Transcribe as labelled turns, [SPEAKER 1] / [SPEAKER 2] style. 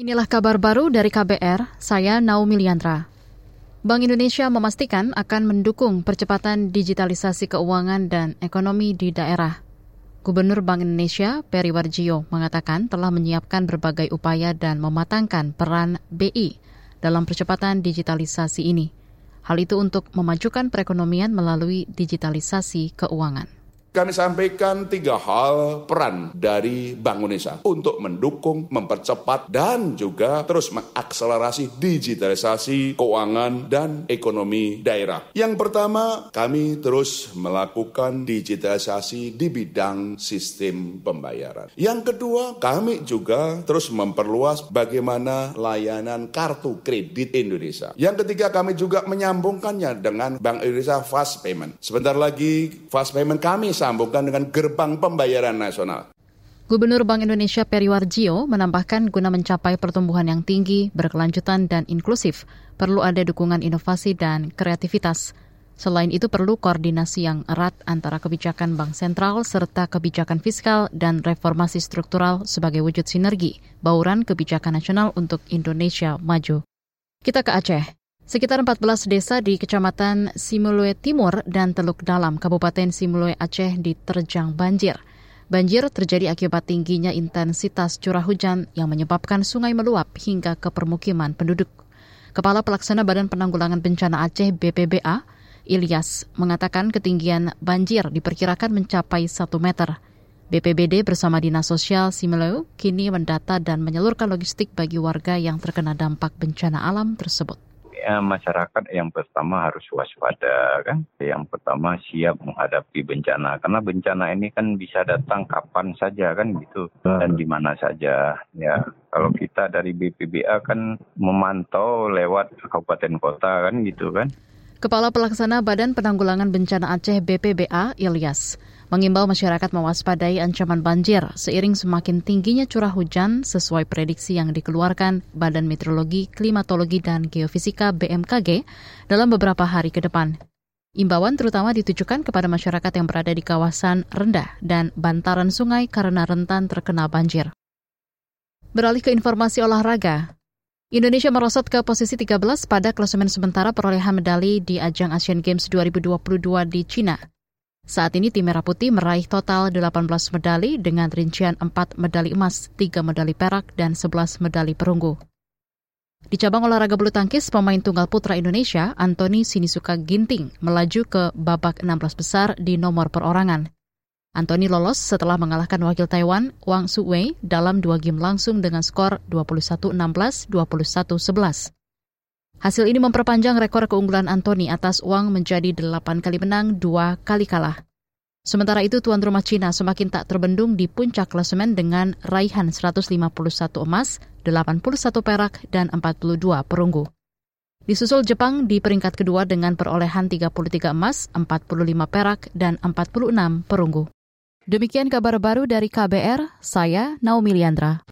[SPEAKER 1] Inilah kabar baru dari KBR, saya Naomi Liandra. Bank Indonesia memastikan akan mendukung percepatan digitalisasi keuangan dan ekonomi di daerah. Gubernur Bank Indonesia, Peri Warjio, mengatakan telah menyiapkan berbagai upaya dan mematangkan peran BI dalam percepatan digitalisasi ini. Hal itu untuk memajukan perekonomian melalui digitalisasi keuangan.
[SPEAKER 2] Kami sampaikan tiga hal peran dari Bank Indonesia untuk mendukung, mempercepat, dan juga terus mengakselerasi digitalisasi keuangan dan ekonomi daerah. Yang pertama, kami terus melakukan digitalisasi di bidang sistem pembayaran. Yang kedua, kami juga terus memperluas bagaimana layanan kartu kredit Indonesia. Yang ketiga, kami juga menyambungkannya dengan Bank Indonesia Fast Payment. Sebentar lagi, Fast Payment kami sambungkan dengan gerbang pembayaran nasional.
[SPEAKER 1] Gubernur Bank Indonesia Periwarjio menambahkan guna mencapai pertumbuhan yang tinggi, berkelanjutan, dan inklusif, perlu ada dukungan inovasi dan kreativitas. Selain itu perlu koordinasi yang erat antara kebijakan bank sentral serta kebijakan fiskal dan reformasi struktural sebagai wujud sinergi, bauran kebijakan nasional untuk Indonesia maju. Kita ke Aceh. Sekitar 14 desa di Kecamatan Simulue Timur dan Teluk Dalam, Kabupaten Simulue Aceh diterjang banjir. Banjir terjadi akibat tingginya intensitas curah hujan yang menyebabkan sungai meluap hingga ke permukiman penduduk. Kepala Pelaksana Badan Penanggulangan Bencana Aceh BPBA, Ilyas, mengatakan ketinggian banjir diperkirakan mencapai 1 meter. BPBD bersama Dinas Sosial Simulue kini mendata dan menyalurkan logistik bagi warga yang terkena dampak bencana alam tersebut
[SPEAKER 3] ya, masyarakat yang pertama harus waspada kan. Yang pertama siap menghadapi bencana karena bencana ini kan bisa datang kapan saja kan gitu dan di mana saja ya. Kalau kita dari BPBA kan memantau lewat kabupaten kota kan gitu kan.
[SPEAKER 1] Kepala Pelaksana Badan Penanggulangan Bencana Aceh BPBA, Ilyas, mengimbau masyarakat mewaspadai ancaman banjir seiring semakin tingginya curah hujan sesuai prediksi yang dikeluarkan Badan Meteorologi, Klimatologi, dan Geofisika BMKG dalam beberapa hari ke depan. Imbauan terutama ditujukan kepada masyarakat yang berada di kawasan rendah dan bantaran sungai karena rentan terkena banjir. Beralih ke informasi olahraga, Indonesia merosot ke posisi 13 pada klasemen sementara perolehan medali di ajang Asian Games 2022 di China. Saat ini tim Merah Putih meraih total 18 medali dengan rincian 4 medali emas, 3 medali perak, dan 11 medali perunggu. Di cabang olahraga bulu tangkis, pemain tunggal putra Indonesia, Anthony Sinisuka Ginting, melaju ke babak 16 besar di nomor perorangan. Anthony lolos setelah mengalahkan wakil Taiwan Wang Suwei dalam dua game langsung dengan skor 21-16, 21-11. Hasil ini memperpanjang rekor keunggulan Anthony atas Wang menjadi 8 kali menang, 2 kali kalah. Sementara itu, tuan rumah Cina semakin tak terbendung di puncak klasemen dengan raihan 151 emas, 81 perak, dan 42 perunggu. Disusul Jepang di peringkat kedua dengan perolehan 33 emas, 45 perak, dan 46 perunggu. Demikian kabar baru dari KBR, saya Naomi Liandra.